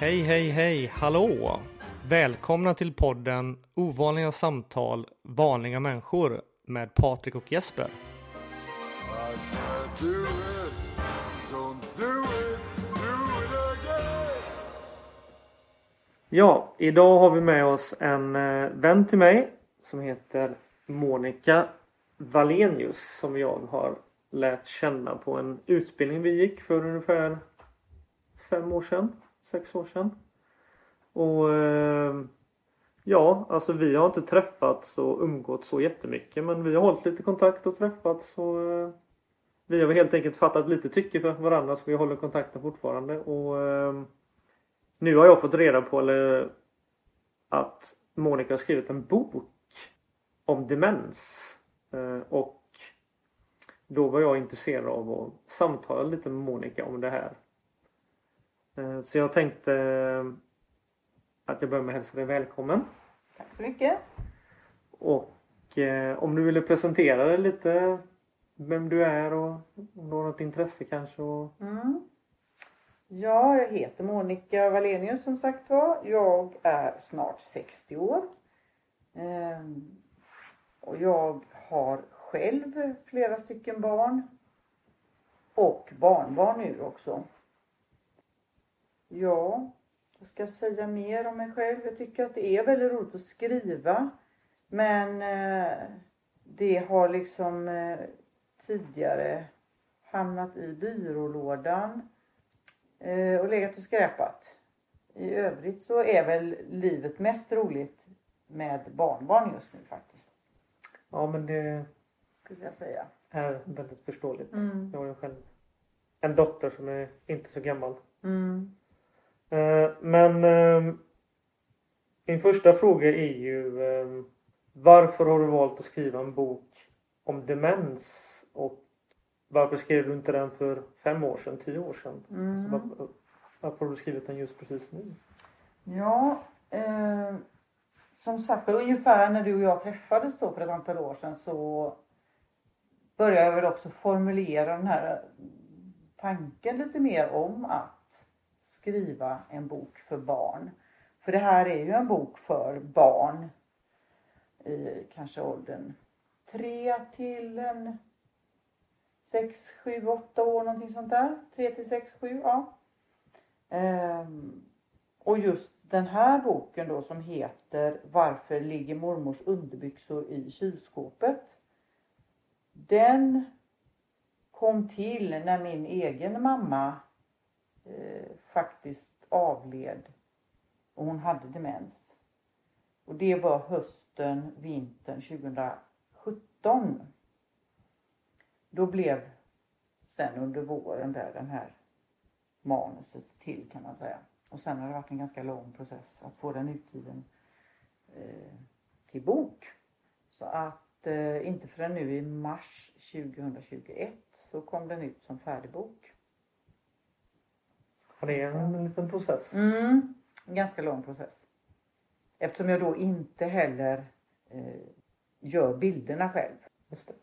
Hej, hej, hej, hallå! Välkomna till podden Ovanliga samtal, vanliga människor med Patrik och Jesper. Ja, idag har vi med oss en eh, vän till mig som heter Monica Wallenius som jag har lärt känna på en utbildning vi gick för ungefär fem år sedan, sex år sedan. Och eh, ja, alltså vi har inte träffats och umgått så jättemycket men vi har hållit lite kontakt och träffats och eh, vi har helt enkelt fattat lite tycke för varandra så vi håller kontakten fortfarande och eh, nu har jag fått reda på eller, att Monica har skrivit en bok om demens. Eh, och då var jag intresserad av att samtala lite med Monica om det här. Eh, Så jag tänkte eh, att jag börjar med att hälsa dig välkommen. Tack så mycket. Och eh, om du ville presentera dig lite vem du är och om du har något intresse kanske. Och... Mm. Ja, jag heter Monica Wallenius som sagt var. Jag är snart 60 år. Ehm, och jag har själv flera stycken barn. Och barnbarn nu också. Ja, vad ska jag säga mer om mig själv? Jag tycker att det är väldigt roligt att skriva. Men eh, det har liksom eh, tidigare hamnat i byrålådan eh, och legat och skräpat. I övrigt så är väl livet mest roligt med barnbarn just nu faktiskt. Ja men det Skulle jag säga. är väldigt förståeligt. Mm. Jag har ju själv en dotter som är inte så gammal. Mm. Eh, Men eh, min första fråga är ju eh, varför har du valt att skriva en bok om demens? Och varför skrev du inte den för fem år sedan, tio år sedan? Mm. Så varför, varför har du skrivit den just precis nu? Ja, eh, som sagt ungefär när du och jag träffades då för ett antal år sedan så började jag väl också formulera den här tanken lite mer om att skriva en bok för barn. För det här är ju en bok för barn i kanske åldern 3 till en 6, 7, 8 år någonting sånt där. 3 till 6, 7, ja. Ehm, och just den här boken då som heter Varför ligger mormors underbyxor i kylskåpet? Den kom till när min egen mamma eh, faktiskt avled och hon hade demens. Och det var hösten, vintern 2017. Då blev sen under våren där den här manuset till kan man säga. Och sen har det varit en ganska lång process att få den utgiven eh, till bok. Så att eh, inte förrän nu i mars 2021 så kom den ut som färdig bok. Ja, det är en liten process. Mm, en ganska lång process. Eftersom jag då inte heller eh, gör bilderna själv. Just det.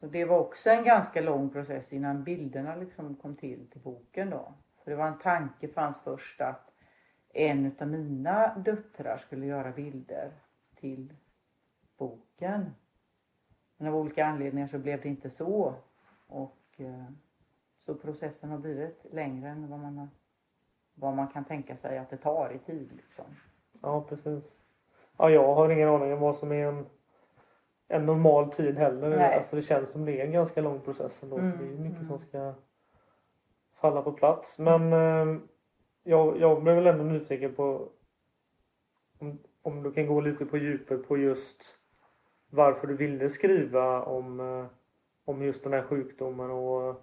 Så det var också en ganska lång process innan bilderna liksom kom till till boken då. För det var en tanke fanns först att en utav mina döttrar skulle göra bilder till boken. Men av olika anledningar så blev det inte så. Och eh, så processen har blivit längre än vad man, har, vad man kan tänka sig att det tar i tid. Liksom. Ja precis. Ja jag har ingen aning om vad som är en, en normal tid heller. Nej. Alltså det känns som det är en ganska lång process ändå. Mm, Det är mycket mm. som ska falla på plats. Men eh, jag, jag blev väl ändå nyfiken på om, om du kan gå lite på djupet på just varför du ville skriva om, eh, om just den här sjukdomen och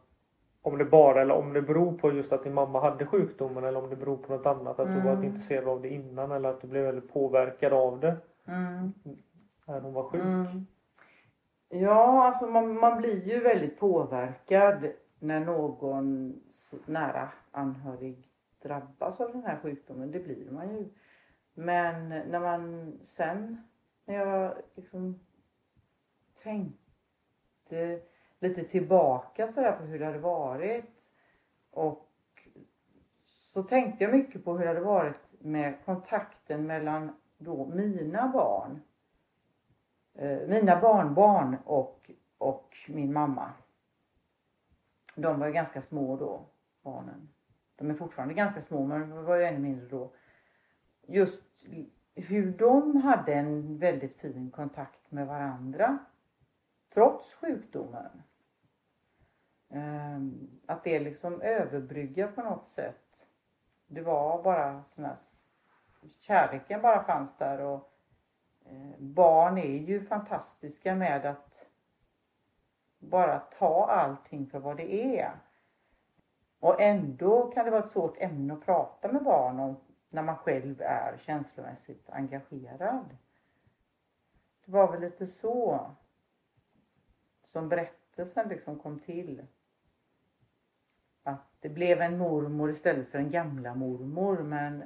om det bara eller om det beror på just att din mamma hade sjukdomen eller om det beror på något annat. Att du var Mm. intresserad av det innan eller att du blev väldigt påverkad av det Mm. när hon var sjuk. Mm. Ja, alltså man, man blir ju väldigt påverkad när någon nära anhörig drabbas av den här sjukdomen. Det blir man ju. Men när man sen, när jag liksom tänkte lite tillbaka sådär på hur det hade varit och så tänkte jag mycket på hur det hade varit med kontakten mellan då mina barn, eh, mina barnbarn och, och min mamma. De var ju ganska små då, barnen. De är fortfarande ganska små men de var ju ännu mindre då. Just hur de hade en väldigt fin kontakt med varandra trots sjukdomen. Ehm, att det liksom överbrygga på något sätt. Det var bara sån här, kärleken bara fanns där och eh, barn är ju fantastiska med att bara ta allting för vad det är. Och ändå kan det vara ett svårt ämne att prata med barn om när man själv är känslomässigt engagerad. Det var väl lite så som berättelsen liksom kom till. Att det blev en mormor istället för en gamla mormor men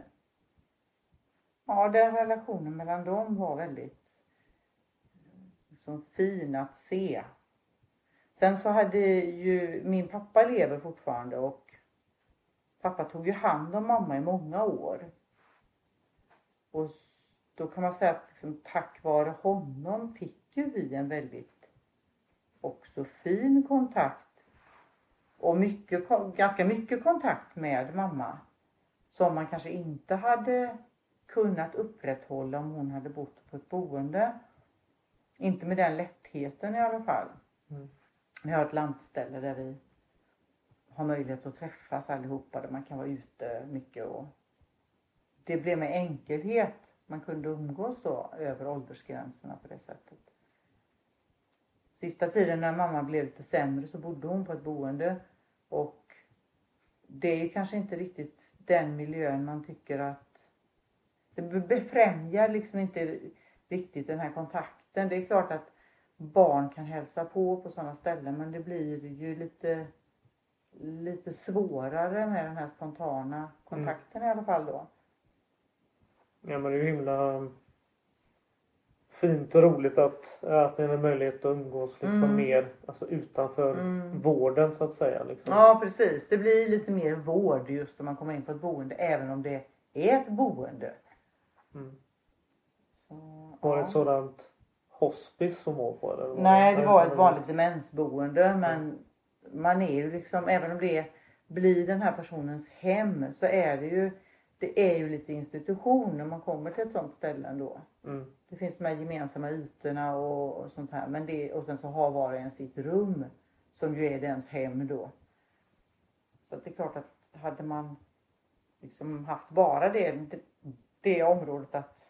ja, den relationen mellan dem var väldigt liksom, fin att se. Sen så hade ju min pappa lever fortfarande och pappa tog ju hand om mamma i många år. Och då kan man säga att liksom, tack vare honom fick ju vi en väldigt också fin kontakt och mycket, ganska mycket kontakt med mamma som man kanske inte hade kunnat upprätthålla om hon hade bott på ett boende. Inte med den lättheten i alla fall. Mm. Vi har ett landställe där vi har möjlighet att träffas allihopa där man kan vara ute mycket och det blev med enkelhet man kunde umgås så över åldersgränserna på det sättet. Sista tiden när mamma blev lite sämre så bodde hon på ett boende och det är kanske inte riktigt den miljön man tycker att det befrämjar liksom inte riktigt den här kontakten. Det är klart att barn kan hälsa på på sådana ställen men det blir ju lite lite svårare med den här spontana kontakten i alla fall då. Ja men det är ju himla fint och roligt att, att ni har möjlighet att umgås liksom Mm. mer alltså utanför Mm. vården så att säga. Liksom. Ja precis, det blir lite mer vård just när man kommer in på ett boende även om det är ett boende. Mm. Så, Var det ja. ett sådant hospice som var på eller? Nej, det var ett vanligt demensboende men man är ju liksom, även om det blir den här personens hem så är det ju, det är ju lite institution när man kommer till ett sånt ställe ändå. Mm. Det finns de här gemensamma ytorna och, och sånt här men det, och sen så har var och en sitt rum som ju är dens hem då. Så det är klart att hade man liksom haft bara det, det, det området att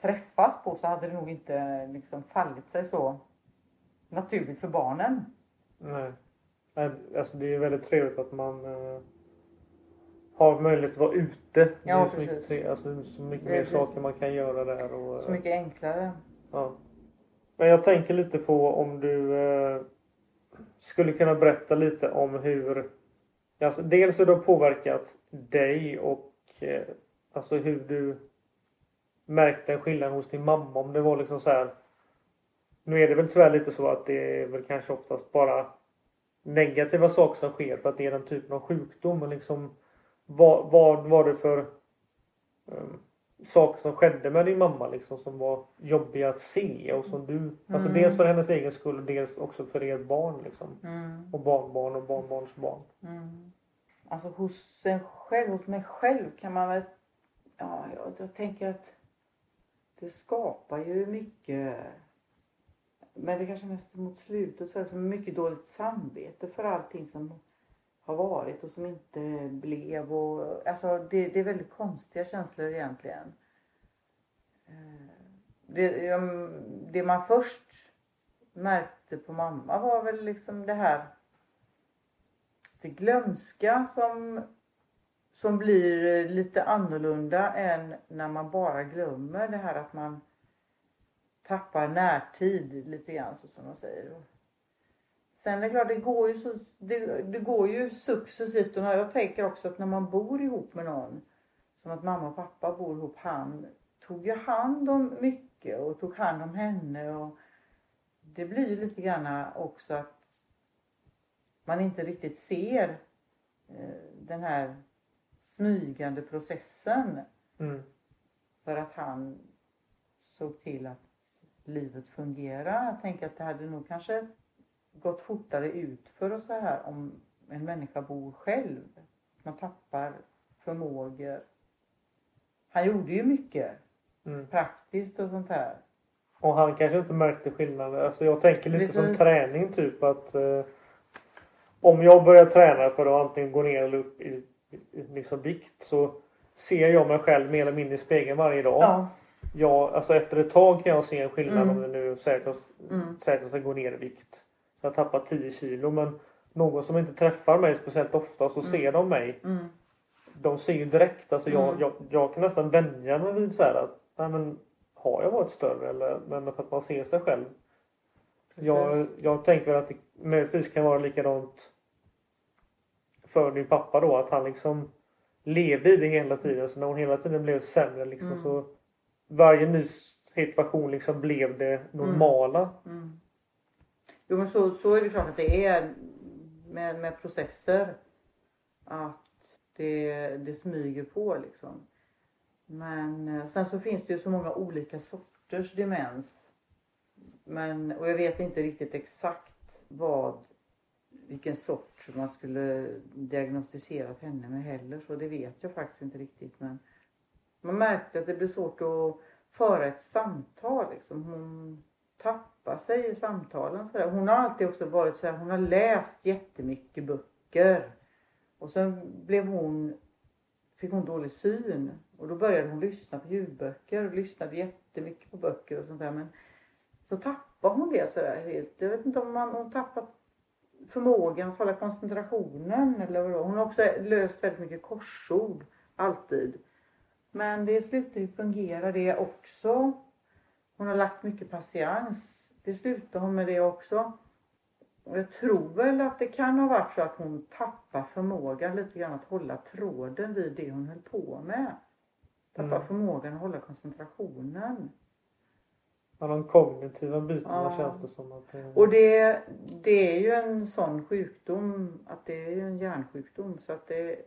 träffas på så hade det nog inte liksom fallit sig så naturligt för barnen. Nej. Nej, Alltså det är väldigt trevligt att man eh, har möjlighet att vara ute. det Ja, är så mycket, precis. tre- alltså, så mycket mer precis. saker man kan göra där. Och, Så mycket enklare. Ja. Men jag tänker lite på om du eh, skulle kunna berätta lite om hur alltså dels hur det har påverkat dig och eh, alltså hur du märkte en skillnad hos din mamma. Om det var liksom så här. Nu är det väl tyvärr lite så att det är väl kanske oftast bara negativa saker som sker för att det är den typen av sjukdom. Men liksom vad, vad var det för um, saker som skedde med din mamma liksom som var jobbiga att se och som du, alltså Mm. dels för hennes egen skull och dels också för er barn liksom. Mm. Och barnbarn och barnbarnsbarn. Mm. Alltså hos en själv, hos mig själv kan man väl, ja jag, jag tänker att det skapar ju mycket, men det kanske mest mot slutet så är det så mycket dåligt samvete för allting som har varit och som inte blev och alltså det, det är väldigt konstiga känslor egentligen. Eh, det, det man först märkte på mamma var väl liksom det här det glömska som, som blir lite annorlunda än när man bara glömmer det här att man tappar närtid lite grann så som de säger. Sen är det klart, det går ju, så, det, det går ju successivt och jag tänker också att när man bor ihop med någon, som att mamma och pappa bor ihop, han tog ju hand om mycket och tog hand om henne och det blir lite grann också att man inte riktigt ser eh, den här smygande processen. Mm. För att han såg till att livet fungerar. Jag tänker att det hade nog kanske gått fortare ut för och så här om en människa bor själv. Man tappar förmågor. Han gjorde ju mycket Mm. praktiskt och sånt här. Och han kanske inte märkte skillnaden. Alltså jag tänker lite som träning typ att eh, om jag börjar träna för att antingen gå ner eller upp i, i liksom vikt så ser jag mig själv mer eller mindre i spegeln varje dag. Ja. Jag, alltså efter ett tag kan jag se en skillnad Mm. om det nu jag, Mm. jag ska gå ner i vikt. Så jag tappar 10 kilo men någon som inte träffar mig speciellt ofta så ser de mig. Mm. De ser ju direkt. Alltså jag, Mm. jag, jag kan nästan vänja mig vid så här att nej, men, har jag varit större eller men för att man ser sig själv. Jag, jag tänker att det möjligtvis kan vara likadant för din pappa då att han liksom levde i det hela tiden. Så när hon hela tiden blev sämre liksom Mm. så varje ny situation liksom blev det normala. Mm. Jo men så, så är det klart att det är med, med processer. Att det, det smyger på liksom. Men eh, sen så finns det ju så många olika sorters demens. Men, och jag vet inte riktigt exakt vad, vilken sort man skulle diagnostiserat henne med heller. Så det vet jag faktiskt inte riktigt. Men man märkte att det blev svårt att föra ett samtal. Liksom. Hon tappa sig i samtalen. Så där. Hon har alltid också varit så här, hon har läst jättemycket böcker. Och sen blev hon, fick hon dålig syn. Och då började hon lyssna på ljudböcker och lyssnade jättemycket på böcker och sånt där. Men så tappade hon det sådär helt. Jag vet inte om man, hon tappat förmågan att hålla koncentrationen eller vadå. Hon har också löst väldigt mycket korsord. Alltid. Men det slutar ju fungera det också. Hon har lagt mycket patiens. Det slutar hon med det också. Och jag tror väl att det kan ha varit så att hon tappar förmågan lite grann att hålla tråden vid det hon höll på med. Tappar Mm. förmågan att hålla koncentrationen. Ja, de kognitiva bitarna Ja. känns det som att det... Och det, det är ju en sån sjukdom att det är ju en hjärnsjukdom så att det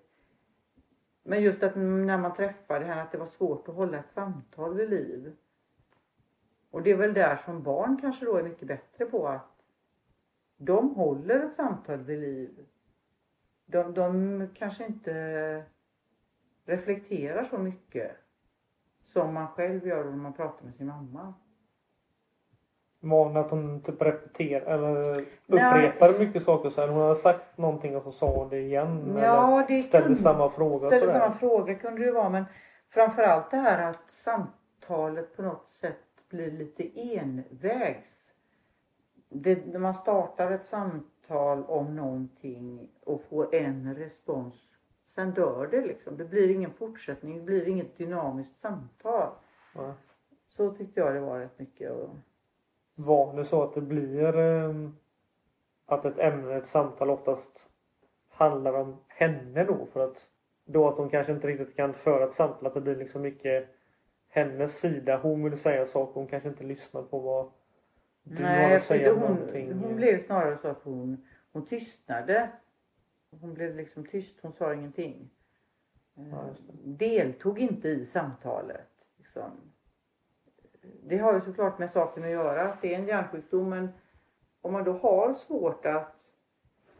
Men just att när man träffade henne att det var svårt att hålla ett samtal vid liv. Och det är väl där som barn kanske då är mycket bättre på att de håller ett samtal vid liv. De, de kanske inte reflekterar så mycket som man själv gör när man pratar med sin mamma. Van att hon typ repeterar eller Nej. upprepar mycket saker så här. Hon har sagt någonting och så sa hon det igen. Ja, eller det ställde kunde- samma fråga Ställde samma fråga kunde det ju vara men framförallt det här att samtalet på något sätt blir lite envägs. Det, när man startar ett samtal om någonting och får en respons. Sen dör det liksom. Det blir ingen fortsättning. Det blir inget dynamiskt samtal. Ja. Så tyckte jag det var rätt mycket. Och, Var det så att det blir eh, att ett ämne, ett samtal oftast handlar om henne då? För att då att de kanske inte riktigt kan föra ett samtal. Att det blir liksom mycket hennes sida. Hon vill säga saker. Hon kanske inte lyssnar på vad du har Nej, att för säga hon, någonting. hon blev snarare så att hon, hon tystnade. Hon blev liksom tyst, hon sa ingenting. Eh, Ja, det. deltog inte i samtalet. Liksom. Det har ju såklart med saken att göra, att det är en hjärnsjukdom. Men om man då har svårt att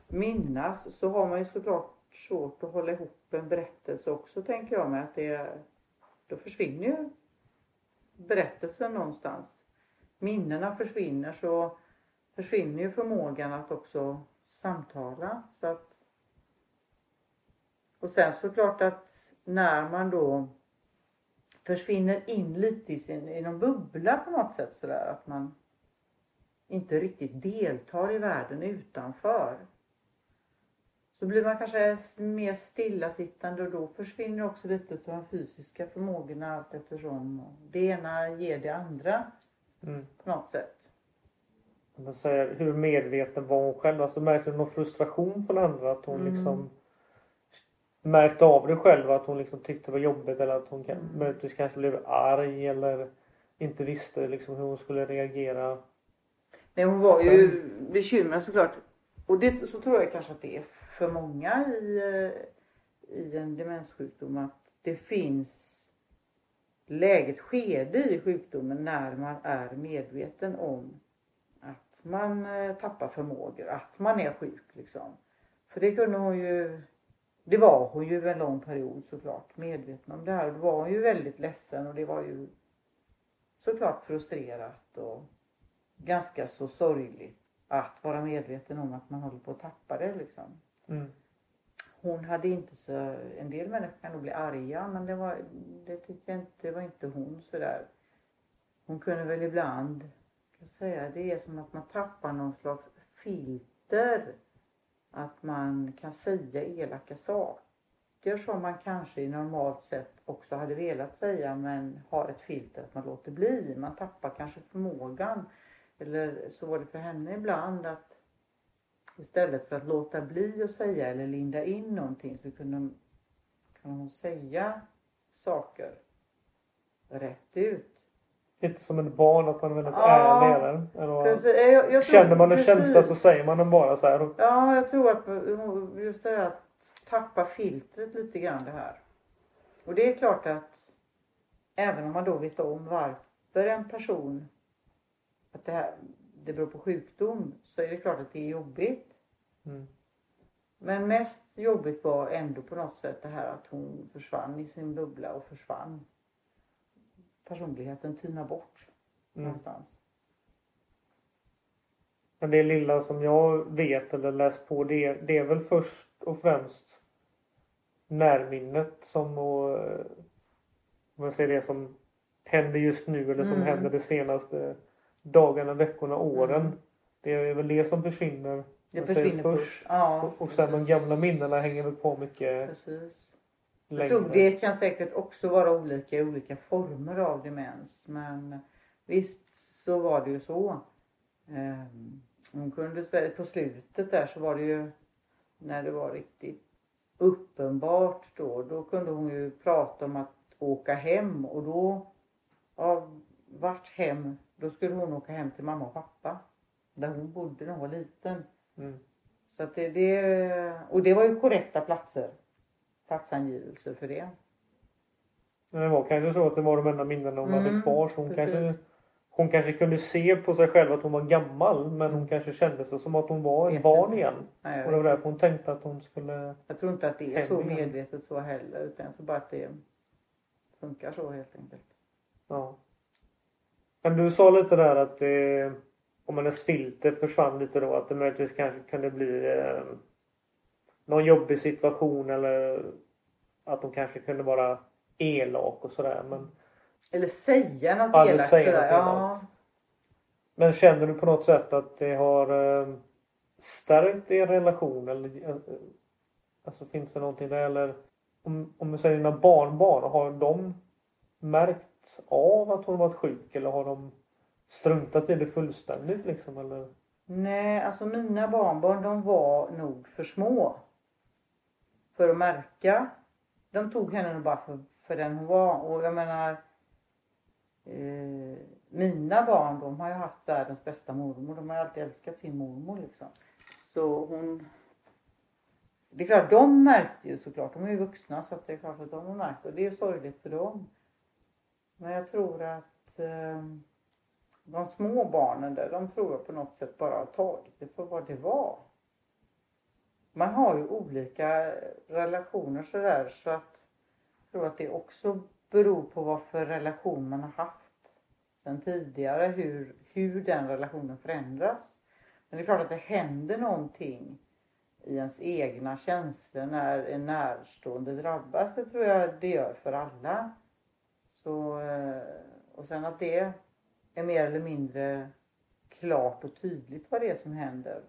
minnas så har man ju såklart svårt att hålla ihop en berättelse också tänker jag med att det då försvinner ju berättelsen någonstans. Minnena försvinner så försvinner ju förmågan att också samtala. Så att... Och sen såklart att när man då försvinner in lite i, sin, i någon bubbla på något sätt sådär att man inte riktigt deltar i världen utanför. Så blir man kanske mer stillasittande och då försvinner också lite av de fysiska förmågorna allt eftersom. Det ena ger det andra Mm. på något sätt. Man säger, hur medveten var hon själv? Alltså märkte du någon frustration från andra? Att hon Mm. liksom märkte av det själv? Att hon liksom tyckte det var jobbigt eller att hon Mm. möjligtvis kanske blev arg eller inte visste liksom hur hon skulle reagera? Nej, hon var ju bekymrad såklart. Och det, så tror jag kanske att det är för många i, eh, i en demenssjukdom att det finns läget, skede i sjukdomen när man är medveten om att man eh, tappar förmågor, att man är sjuk liksom. För det kunde hon ju, det var hon ju en lång period såklart medveten om det här. Och då var hon ju väldigt ledsen och det var ju såklart frustrerat och ganska så sorgligt att vara medveten om att man håller på att tappa det liksom. Mm. Hon hade inte så, en del människor kan nog bli arga men det var, det tyckte jag inte, det var inte hon sådär. Hon kunde väl ibland, kan säga, det är som att man tappar någon slags filter. Att man kan säga elaka saker som man kanske i normalt sett också hade velat säga men har ett filter att man låter bli. Man tappar kanske förmågan. Eller så var det för henne ibland att Istället för att låta bli att säga eller linda in någonting så kunde, kunde hon säga saker rätt ut. Lite som ett barn att man är väldigt Ja, ärlig. Eller? Precis, jag, jag känner man en precis. känsla så säger man den bara så här. Ja, jag tror att hon- just det här att tappa filtret lite grann det här. Och det är klart att även om man då vet om varför en person att det här det beror på sjukdom så är det klart att det är jobbigt. Mm. Men mest jobbigt var ändå på något sätt det här att hon försvann i sin bubbla och försvann. Personligheten tynar bort Mm. någonstans. Men det lilla som jag vet eller läst på det, är- det är väl först och främst närminnet som och, om jag säger det som händer just nu eller som Mm. händer de senaste dagarna, veckorna, åren. Mm. Det är väl det som försvinner. Det Jag försvinner först. först. Ja, Och, och sen de precis. gamla minnena hänger väl på mycket Precis. Jag längre. tror det kan säkert också vara olika i olika former av demens. Men visst så var det ju så. Ehm, Hon kunde, på slutet där så var det ju när det var riktigt uppenbart då. Då kunde hon ju prata om att åka hem och då, ja, vart hem? Då skulle hon åka hem till mamma och pappa. Där hon bodde när hon var liten. Mm. Så det, det, och det var ju korrekta platser. Platsangivelser för det. Men det var kanske så att det var de enda minnena hon hade Mm, kvar. Så hon precis. kanske, hon kanske kunde se på sig själv att hon var gammal. Men hon kanske kände sig som att hon var ett barn igen. Nej, Och det var därför hon tänkte att hon skulle... Jag tror inte att det är så medvetet så heller. Utan jag tror bara att det funkar så helt enkelt. Ja. Men du sa lite där att det, om hennes filter försvann lite då att det möjligtvis kanske kunde bli eh, någon jobbig situation eller att hon kanske kunde vara elak och sådär. Men, Eller säga något Ja, elakt säga sådär. något Ja. men känner du på något sätt att det har eh, stärkt er relation? Eller, eh, alltså finns det någonting där? Eller om, om vi säger dina barnbarn, har de märkt av att hon varit sjuk eller har de struntat i det fullständigt liksom? Eller? Nej, alltså mina barnbarn de var nog för små. För att märka. De tog henne nog bara för, för den hon var. Och jag menar. Eh, mina barn de har ju haft världens bästa mormor. De har ju alltid älskat sin mormor liksom. Så hon. Det är klart, de märkte ju såklart. De är ju vuxna så att det är klart att de har märkt. Och det är sorgligt för dem. Men jag tror att eh, de små barnen där, de tror jag på något sätt bara har tagit det för vad det var. Man har ju olika relationer sådär så att jag tror att det också beror på vad för relation man har haft sen tidigare, hur, hur den relationen förändras. Men det är klart att det händer någonting i ens egna känslor när en närstående drabbas. Det tror jag det gör för alla. Så, eh, och sen att det är mer eller mindre klart och tydligt vad det är som händer.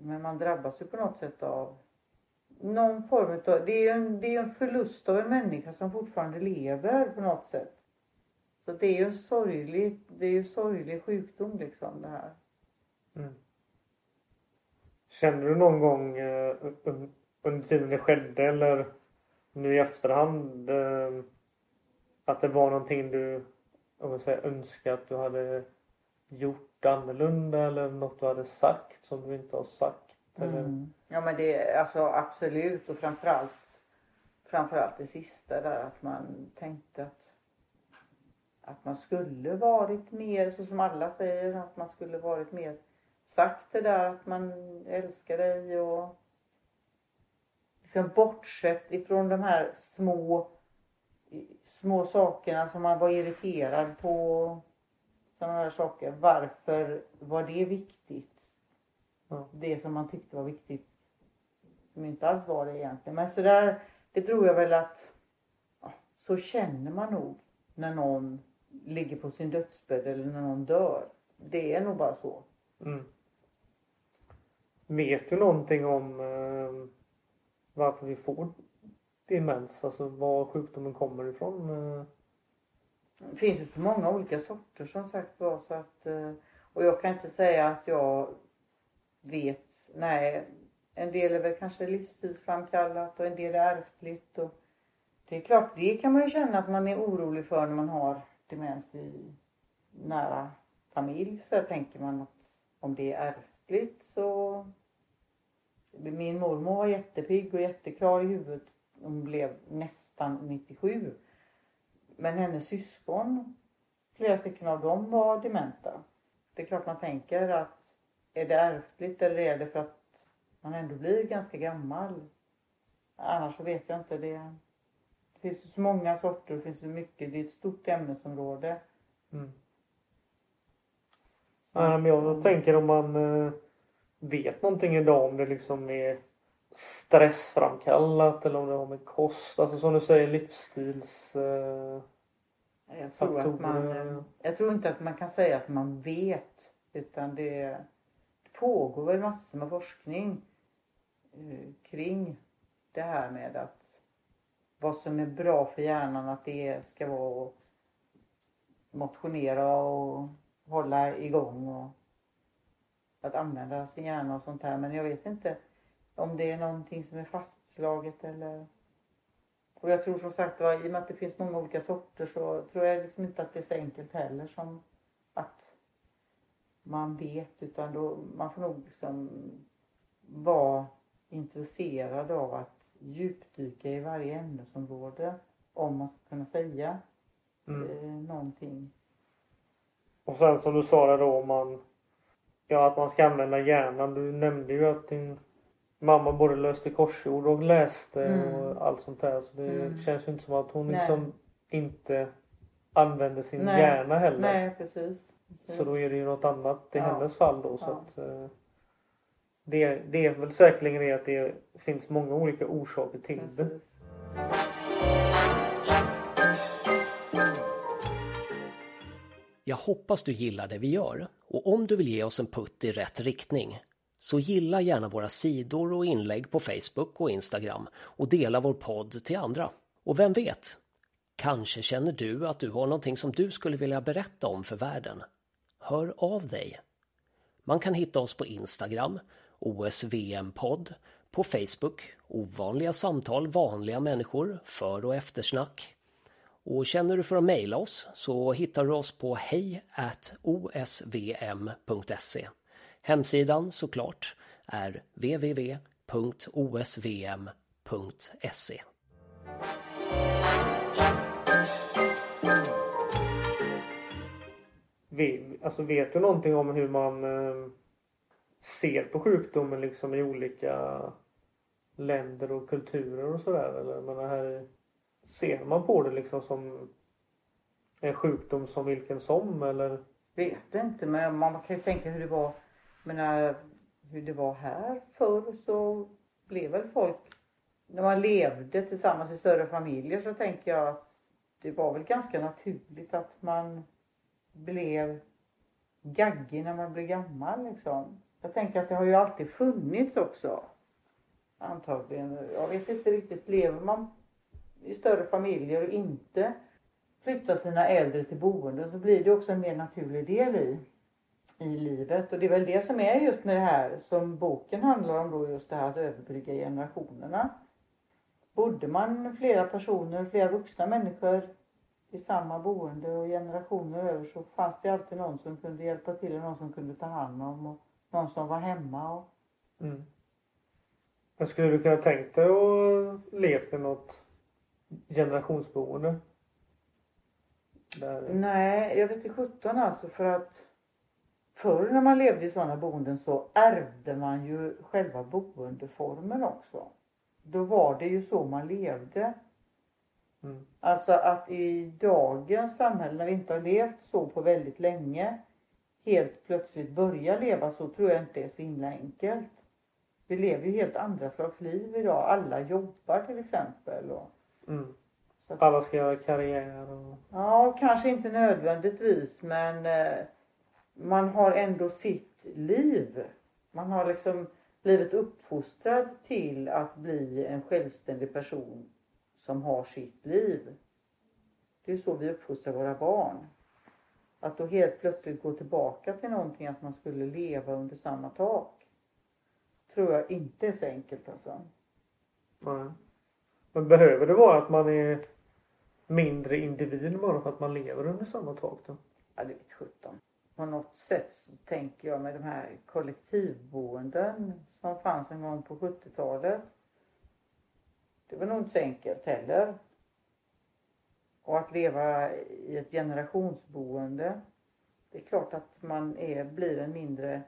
Men man drabbas ju på något sätt av någon form av, det är ju en, det är en förlust av en människa som fortfarande lever på något sätt. Så det är ju en sorglig, det är ju en sorglig sjukdom liksom det här. Mm. Känner du någon gång eh, under tiden det skedde eller nu i efterhand eh, att det var någonting du om säger, önskar att du hade gjort annorlunda eller något du hade sagt som du inte har sagt? Eller? Mm. Ja men det är alltså absolut och framförallt framförallt det sista där att man tänkte att att man skulle varit mer, så som alla säger, att man skulle varit mer sagt det där att man älskar dig och liksom bortsett ifrån de här små små sakerna som man var irriterad på. Sådana här saker. Varför var det viktigt? Ja. Det som man tyckte var viktigt. Som inte alls var det egentligen. Men så där, det tror jag väl att ja, så känner man nog när någon ligger på sin dödsbädd eller när någon dör. Det är nog bara så. Mm. Vet du någonting om eh, varför vi får demens? Alltså var sjukdomen kommer ifrån? Eh. Det finns ju så många olika sorter som sagt var så att eh, och jag kan inte säga att jag vet. Nej, en del är väl kanske livsstilsframkallat och en del är ärftligt och det är klart, det kan man ju känna att man är orolig för när man har demens i nära familj. Så tänker man att om det är ärftligt så min mormor var jättepigg och jätteklar i huvudet. Hon blev nästan 97. Men hennes syskon, flera stycken av dem var dementa. Det är klart man tänker att är det ärftligt eller är det för att man ändå blir ganska gammal? Annars så vet jag inte. Det, det finns så många sorter, det finns så mycket. Det är ett stort ämnesområde. mm. Nej, men jag att, tänker om man eh, vet någonting idag om det liksom är stressframkallat eller om det har med kost, alltså som du säger livsstils... Eh, Jag tror, att man, eh, jag tror inte att man kan säga att man vet. Utan det, det pågår väl massor med forskning eh, kring det här med att vad som är bra för hjärnan att det ska vara att motionera och hålla igång och att använda sin hjärna och sånt här. Men jag vet inte om det är någonting som är fastslaget eller och jag tror som sagt var, i och med att det finns många olika sorter så tror jag liksom inte att det är så enkelt heller som att man vet utan då, man får nog liksom vara intresserad av att djupdyka i varje ämnesområde om man ska kunna säga mm. eh, någonting. Och sen som du sa där då om man... Ja att man ska använda hjärnan. Du nämnde ju att din mamma både löste korsord och läste Mm. och allt sånt där. Så det Mm. känns ju inte som att hon Nej. liksom inte använde sin Nej. hjärna heller. Nej precis. precis. Så då är det ju något annat i Ja. hennes fall då. Så Ja. att, eh, det, det är väl säkerligen det att det finns många olika orsaker till det. precis. Jag hoppas du gillar det vi gör och om du vill ge oss en putt i rätt riktning så gilla gärna våra sidor och inlägg på Facebook och Instagram och dela vår podd till andra. Och vem vet? Kanske känner du att du har någonting som du skulle vilja berätta om för världen. Hör av dig. Man kan hitta oss på Instagram, OSVM-podd, på Facebook, Ovanliga samtal, vanliga människor, för och eftersnack. Och känner du för att mejla oss så hittar du oss på hej osvm.se. Hemsidan såklart är www.osvm.se. Vi- Alltså vet du någonting om hur man eh, ser på sjukdomen liksom i olika länder och kulturer och sådär? Eller menar här, ser man på det liksom som en sjukdom som vilken som eller? Vet inte men man kan ju tänka hur det var. Men äh, hur det var här förr så blev väl folk. När man levde tillsammans i större familjer så tänker jag att det var väl ganska naturligt att man blev gaggig när man blev gammal liksom. Jag tänker att det har ju alltid funnits också. Antagligen. Jag vet inte riktigt. Lever man i större familjer och inte flyttar sina äldre till boenden så blir det också en mer naturlig del i, i livet. Och det är väl det som är just med det här som boken handlar om då just det här att överbrygga generationerna. Bodde man flera personer, flera vuxna människor i samma boende och generationer över så fanns det alltid någon som kunde hjälpa till och någon som kunde ta hand om och någon som var hemma. Och, Mm. Men skulle du kunna tänkt dig att levt i något generationsboende? Där, Nej, jag vet inte sjutton alltså för att förr när man levde i sådana boenden så ärvde man ju själva boendeformen också. Då var det ju så man levde. Mm. Alltså att i dagens samhälle när vi inte har levt så på väldigt länge helt plötsligt börja leva så tror jag inte är så himla enkelt. Vi lever ju helt andra slags liv idag. Alla jobbar till exempel. Och, Mm. Alla ska göra karriär och... Ja, kanske inte nödvändigtvis men eh, man har ändå sitt liv. Man har liksom blivit uppfostrad till att bli en självständig person som har sitt liv. Det är så vi uppfostrar våra barn. Att då helt plötsligt gå tillbaka till någonting att man skulle leva under samma tak. Tror jag inte är så enkelt alltså. Nej. Men behöver det vara att man är mindre individ bara för att man lever under samma tak då? Ja, det vet sjutton. På något sätt så tänker jag med de här kollektivboenden som fanns en gång på 70-talet. Det var nog inte så enkelt heller. Och att leva i ett generationsboende. Det är klart att man är, blir en mindre,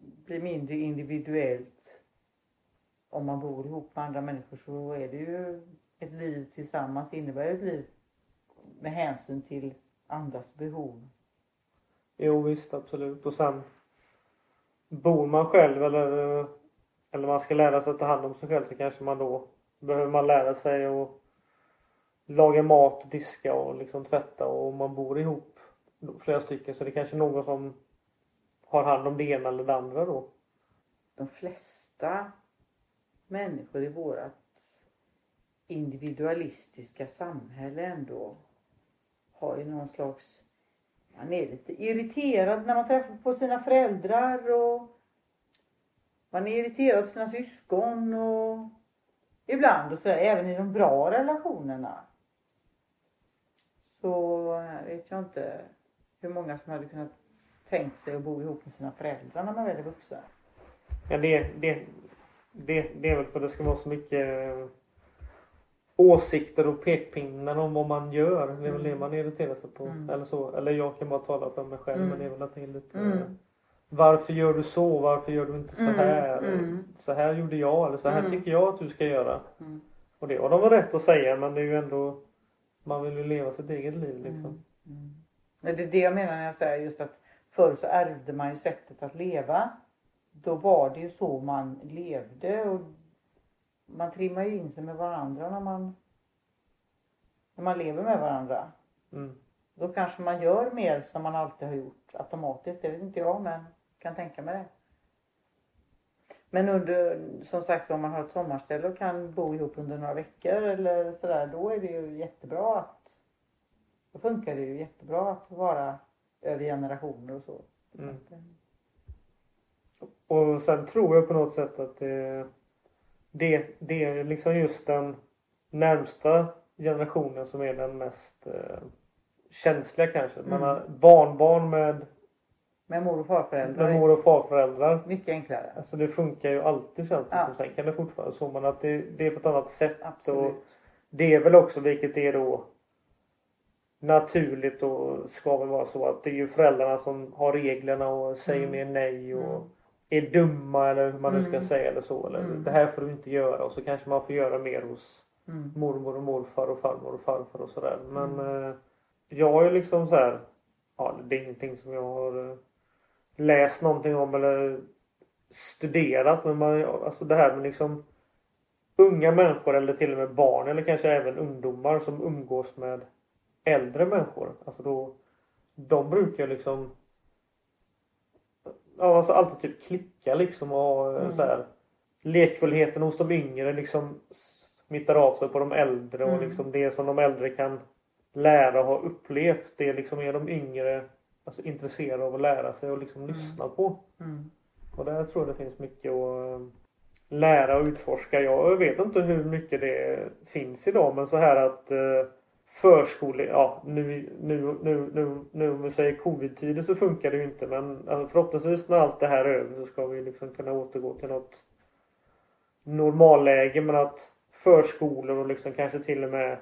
blir mindre individuellt. Om man bor ihop med andra människor så är det ju ett liv tillsammans innebär ju ett liv med hänsyn till andras behov. Jo visst absolut. Och sen bor man själv eller, eller man ska lära sig att ta hand om sig själv så kanske man då behöver man lära sig att laga mat, diska och liksom tvätta och om man bor ihop flera stycken så det är kanske någon som har hand om det ena eller det andra då. de flesta människor i vårt individualistiska samhälle ändå har ju någon slags... Man är lite irriterad när man träffar på sina föräldrar och man är irriterad på sina syskon och ibland och sådär, även i de bra relationerna. Så eh, vet jag inte hur många som hade kunnat tänkt sig att bo ihop med sina föräldrar när man väl är vuxen. Ja, det, det, det, det är väl för att det ska vara så mycket eh, åsikter och pekpinnar om vad man gör. Det är väl det man irriterar sig på. Mm. Eller så. Eller jag kan bara tala för mig själv Mm. men det är väl att det är lite Mm. Varför gör du så? Varför gör du inte så Mm, här? mm. Så här gjorde jag eller så här Mm. tycker jag att du ska göra. Mm. Och det har de väl rätt att säga men det är ju ändå Man vill ju leva sitt eget liv liksom. Mm. Det är det jag menar när jag säger just att förr så ärvde man ju sättet att leva. Då var det ju så man levde och man trimmar ju in sig med varandra när man när man lever med varandra. Mm. Då kanske man gör mer som man alltid har gjort automatiskt. Det vet inte jag men kan tänka mig det. Men under, som sagt om man har ett sommarställe och kan bo ihop under några veckor eller sådär. Då är det ju jättebra att då funkar det ju jättebra att vara över generationer och så. Mm. Och sen tror jag på något sätt att det, det, det är liksom just den närmsta generationen som är den mest eh, känsliga kanske. Man Mm. har barnbarn med, Med mor och farföräldrar med mor och farföräldrar. mycket enklare. Alltså det funkar ju alltid känns det Ja. som. Sen kan det fortfarande så men att det, det är på ett annat sätt. Och Absolut. det är väl också vilket är då naturligt och ska väl vara så att det är ju föräldrarna som har reglerna och säger Mm. mer nej och Mm. Är dumma eller hur man nu ska Mm. säga eller så. Eller Mm. det här får du inte göra och så kanske man får göra mer hos Mm. mormor och morfar och farmor och farfar och sådär. Men eh, jag är liksom så här. Ja, det är ingenting som jag har eh, läst någonting om eller studerat. Men man, alltså det här med liksom unga människor eller till och med barn eller kanske även ungdomar som umgås med äldre människor. Alltså då, de brukar liksom ja, alltså alltid typ klicka liksom och eh, Mm. så här lekfullheten hos de yngre liksom smittar av sig på de äldre och Mm. liksom det som de äldre kan lära och ha upplevt det liksom är de yngre alltså, intresserade av att lära sig och liksom lyssna på. Mm. Och där tror jag det finns mycket att eh, lära och utforska. Jag vet inte hur mycket det finns idag men så här att eh, förskole, ja nu, nu, nu, nu, nu om vi säger covid-tider så funkar det ju inte men alltså, förhoppningsvis när allt det här är över så ska vi liksom kunna återgå till något normalläge men att förskolor och liksom kanske till och med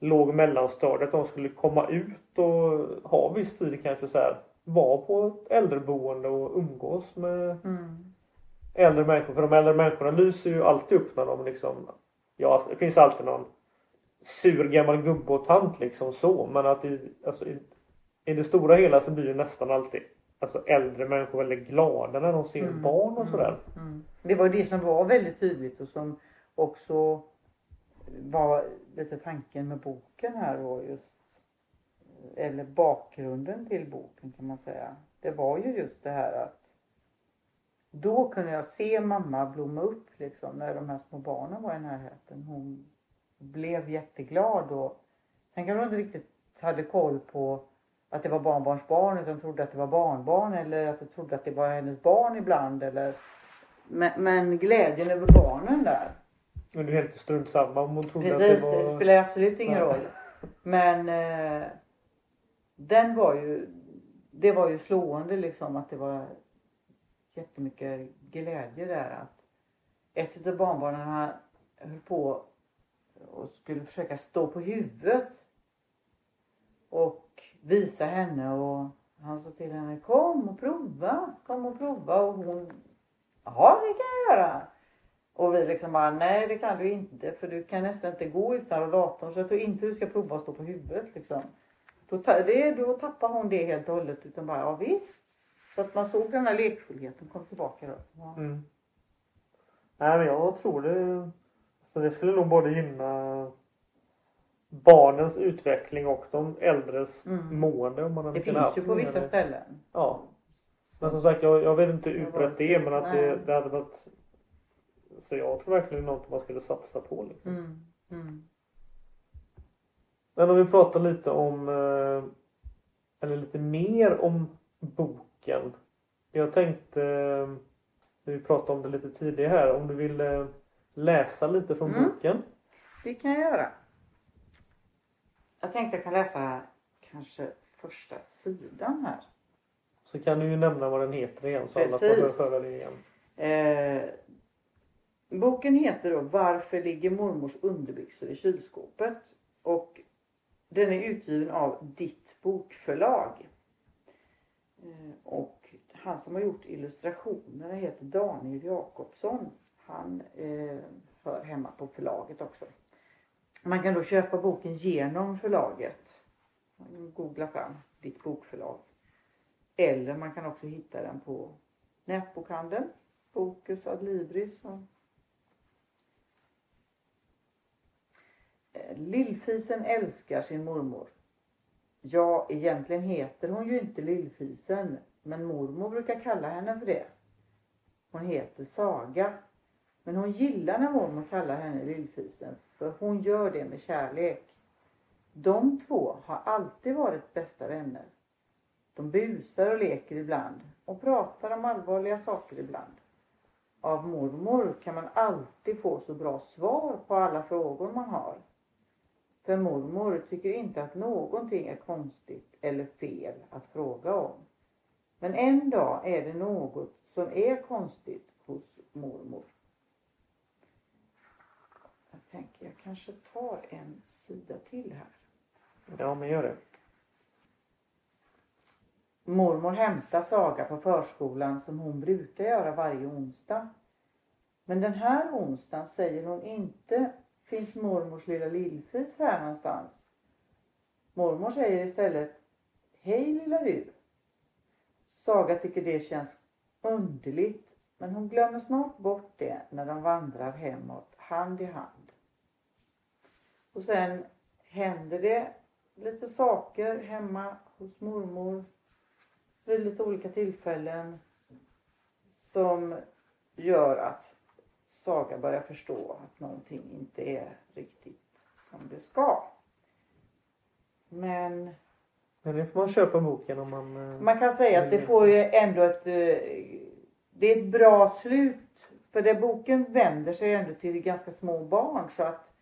låg och mellanstadiet. De skulle komma ut och ha viss tid kanske så här. Vara på ett äldreboende och umgås med Mm. äldre människor. För de äldre människorna lyser ju alltid upp när de liksom Ja, det finns alltid någon sur gammal gubbe och tant liksom så. Men att i, alltså, i, i det stora hela så blir ju nästan alltid alltså, äldre människor väldigt glada när de ser Mm, barn och sådär. Mm. Det var det som var väldigt tydligt och som också var lite tanken med boken här och just eller bakgrunden till boken kan man säga. Det var ju just det här att då kunde jag se mamma blomma upp liksom när de här små barnen var i närheten. Hon blev jätteglad och sen kanske hon inte riktigt hade koll på att det var barnbarnsbarn utan trodde att det var barnbarn eller att hon trodde att det var hennes barn ibland eller men, men glädjen över barnen där. Men det är helt strunt samma om hon trodde Precis, att det det, var... spelar absolut ingen roll. Men eh, den var ju, det var ju slående liksom att det var jättemycket glädje där. Att ett av barnbarnen höll på och skulle försöka stå på huvudet och visa henne och han sa till henne kom och prova, kom och prova och hon ja det kan jag göra. Och vi liksom bara, nej det kan du inte för du kan nästan inte gå utan rollatorn så jag tror inte du ska prova att stå på huvudet liksom. Då, det, då tappar hon det helt och hållet utan bara, ja visst. Så att man såg den här lekfullheten kom tillbaka då. Ja. Mm. Nej men jag tror det. Så det skulle nog både gynna barnens utveckling och de äldres Mm. mående om man Det finns ju på vissa ställen. Ja. Men som sagt jag, jag vet inte utbrett det men att det, det hade varit Så jag tror verkligen det är något man skulle satsa på. Liksom. Mm. Mm. Men om vi pratar lite om eh, Eller lite mer om boken. Jag tänkte eh, Vi pratade om det lite tidigare här om du vill eh, läsa lite från Mm. boken. Det kan jag göra. Jag tänkte jag kan läsa kanske första sidan här. Så kan du ju nämna vad den heter igen så alla får Precis. höra det igen. Eh, boken heter då Varför ligger mormors underbyxor i kylskåpet? Och den är utgiven av Ditt bokförlag. Eh, och han som har gjort illustrationerna heter Daniel Jakobsson. Han eh, hör hemma på förlaget också. Man kan då köpa boken genom förlaget. Googla fram Ditt bokförlag. Eller man kan också hitta den på nätbokhandeln. Bokus Adlibris. Och... Eh, Lillfisen älskar sin mormor. Ja, egentligen heter hon ju inte Lillfisen, men mormor brukar kalla henne för det. Hon heter Saga. Men hon gillar när mormor kallar henne Lillfisen, för hon gör det med kärlek. De två har alltid varit bästa vänner. De busar och leker ibland och pratar om allvarliga saker ibland. Av mormor kan man alltid få så bra svar på alla frågor man har. För mormor tycker inte att någonting är konstigt eller fel att fråga om. Men en dag är det något som är konstigt hos mormor. Tänker jag kanske tar en sida till här. Ja men gör det. Mormor hämtar Saga på förskolan som hon brukar göra varje onsdag. Men den här onsdagen säger hon inte Finns mormors lilla lillfis här någonstans? Mormor säger istället Hej lilla du. Saga tycker det känns underligt men hon glömmer snart bort det när de vandrar hemåt hand i hand. Och sen händer det lite saker hemma hos mormor vid lite olika tillfällen som gör att Saga börjar förstå att någonting inte är riktigt som det ska. Men Men det får man köpa boken om man... eh, man kan säga att det får ju ändå ett... eh, Det är ett bra slut. För det boken vänder sig ändå till ganska små barn så att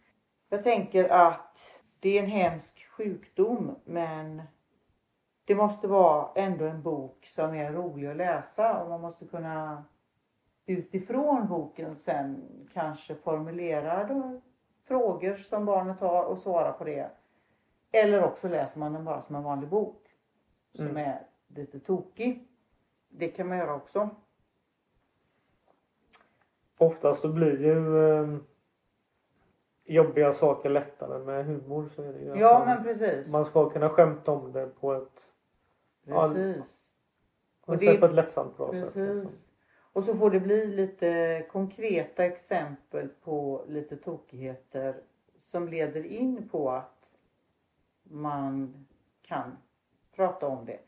jag tänker att det är en hemsk sjukdom men det måste vara ändå en bok som är rolig att läsa och man måste kunna utifrån boken sen kanske formulera frågor som barnet har och svara på det. Eller också läser man den bara som en vanlig bok. Som Mm. är lite tokig. Det kan man göra också. Oftast så blir ju eh, jobbiga saker lättare med humor. Så är det ju att Ja man, men precis. man ska kunna skämta om det på ett, ja, Precis. på Och det- sätt, på ett lättsamt bra sätt. Precis. Liksom. Och så får det bli lite konkreta exempel på lite tokigheter som leder in på att man kan prata om det.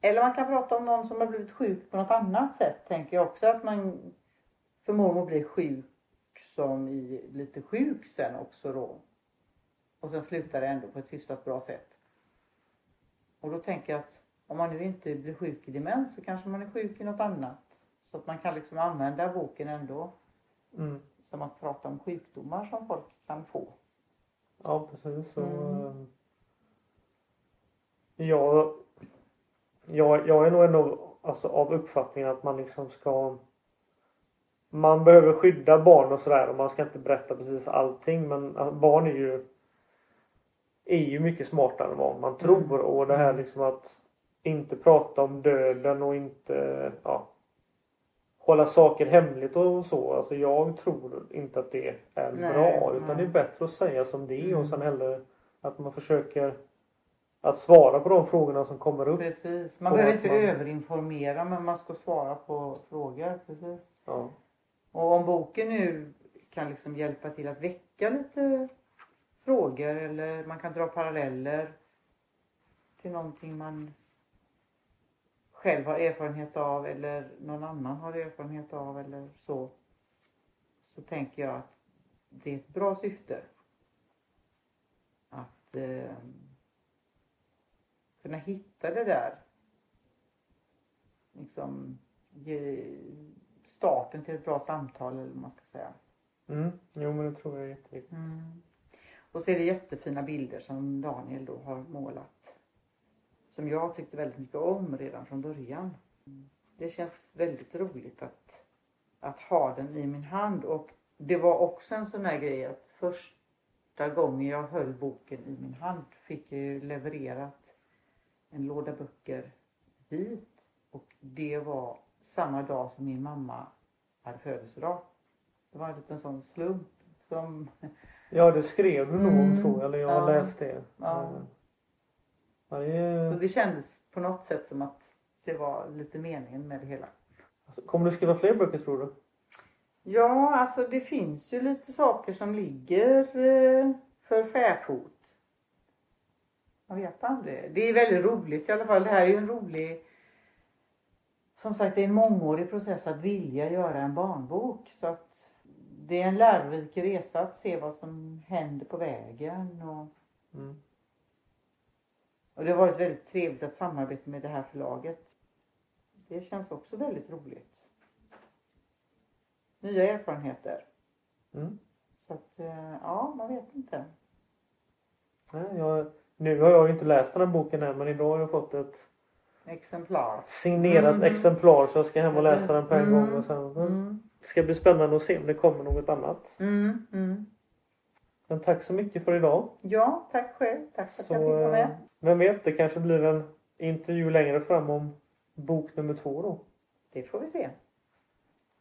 Eller man kan prata om någon som har blivit sjuk på något annat sätt. Tänker jag också att man för mormor blir sjuk som i lite sjuk sen också då. Och sen slutar det ändå på ett hyfsat bra sätt. Och då tänker jag att om man nu inte blir sjuk i demens så kanske man är sjuk i något annat. Så att man kan liksom använda boken ändå Mm. som att prata om sjukdomar som folk kan få. Ja precis. Så, Mm. eh, jag, jag, jag är nog ändå alltså, av uppfattningen att man liksom ska man behöver skydda barn och sådär och man ska inte berätta precis allting men barn är ju är ju mycket smartare än vad man tror och det här liksom att inte prata om döden och inte ja, hålla saker hemligt och så. Alltså jag tror inte att det är Nej, bra utan nej. det är bättre att säga som det är och Mm. sen hellre att man försöker att svara på de frågorna som kommer upp. Precis. Man Och behöver inte man- överinformera men man ska svara på frågor. Precis. Ja. Och om boken nu kan liksom hjälpa till att väcka lite frågor eller man kan dra paralleller till någonting man själv har erfarenhet av eller någon annan har erfarenhet av eller så. Så tänker jag att det är ett bra syfte. Att eh, kunna hitta det där. Liksom ge starten till ett bra samtal eller vad man ska säga. Mm. Jo men det tror jag är jätteviktigt. Mm. Och så är det jättefina bilder som Daniel då har målat. Som jag tyckte väldigt mycket om redan från början. Det känns väldigt roligt att, att ha den i min hand. Och det var också en sån här grej att första gången jag höll boken i min hand fick jag ju levererat en låda böcker hit. Och det var samma dag som min mamma hade födelsedag. Det var en liten sån slump som Ja det skrev du nog om Mm. tror jag. Eller jag Ja. läst det. Ja. Ja, det. Så det kändes på något sätt som att det var lite meningen med det hela. alltså, kommer du skriva fler böcker tror du? Ja, alltså det finns ju lite saker som ligger eh, för fäfot. Man vet aldrig. Det är väldigt roligt i alla fall. Det här är ju en rolig... Som sagt, det är en mångårig process att vilja göra en barnbok. Så att det är en lärorik resa att se vad som händer på vägen. Och, Mm. och det har varit väldigt trevligt att samarbeta med det här förlaget. Det känns också väldigt roligt. Nya erfarenheter. Mm. Så att, eh, ja, man vet inte. Nej, jag, nu har jag ju inte läst den här boken än men idag har jag fått ett Exemplar. signerat Mhm. exemplar så jag ska hem och läsa den på en Mm. gång. Och sen, Mm. Det ska bli spännande att se om det kommer något annat. Mm, mm. Men tack så mycket för idag. Ja, tack själv. Tack för att Så, jag fick vara eh, med. vem vet, det kanske blir en intervju längre fram om bok nummer två då. Det får vi se.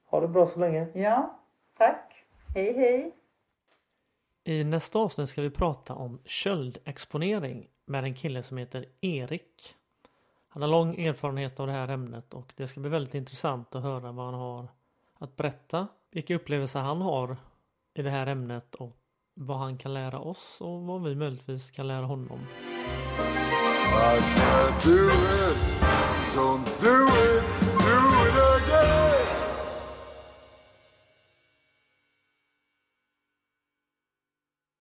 Ha det bra så länge. Ja, tack. Hej, hej. I nästa avsnitt ska vi prata om köldexponering med en kille som heter Erik. Han har lång erfarenhet av det här ämnet och det ska bli väldigt intressant att höra vad han har att berätta. Vilka upplevelser han har i det här ämnet och vad han kan lära oss och vad vi möjligtvis kan lära honom. I said do it, don't do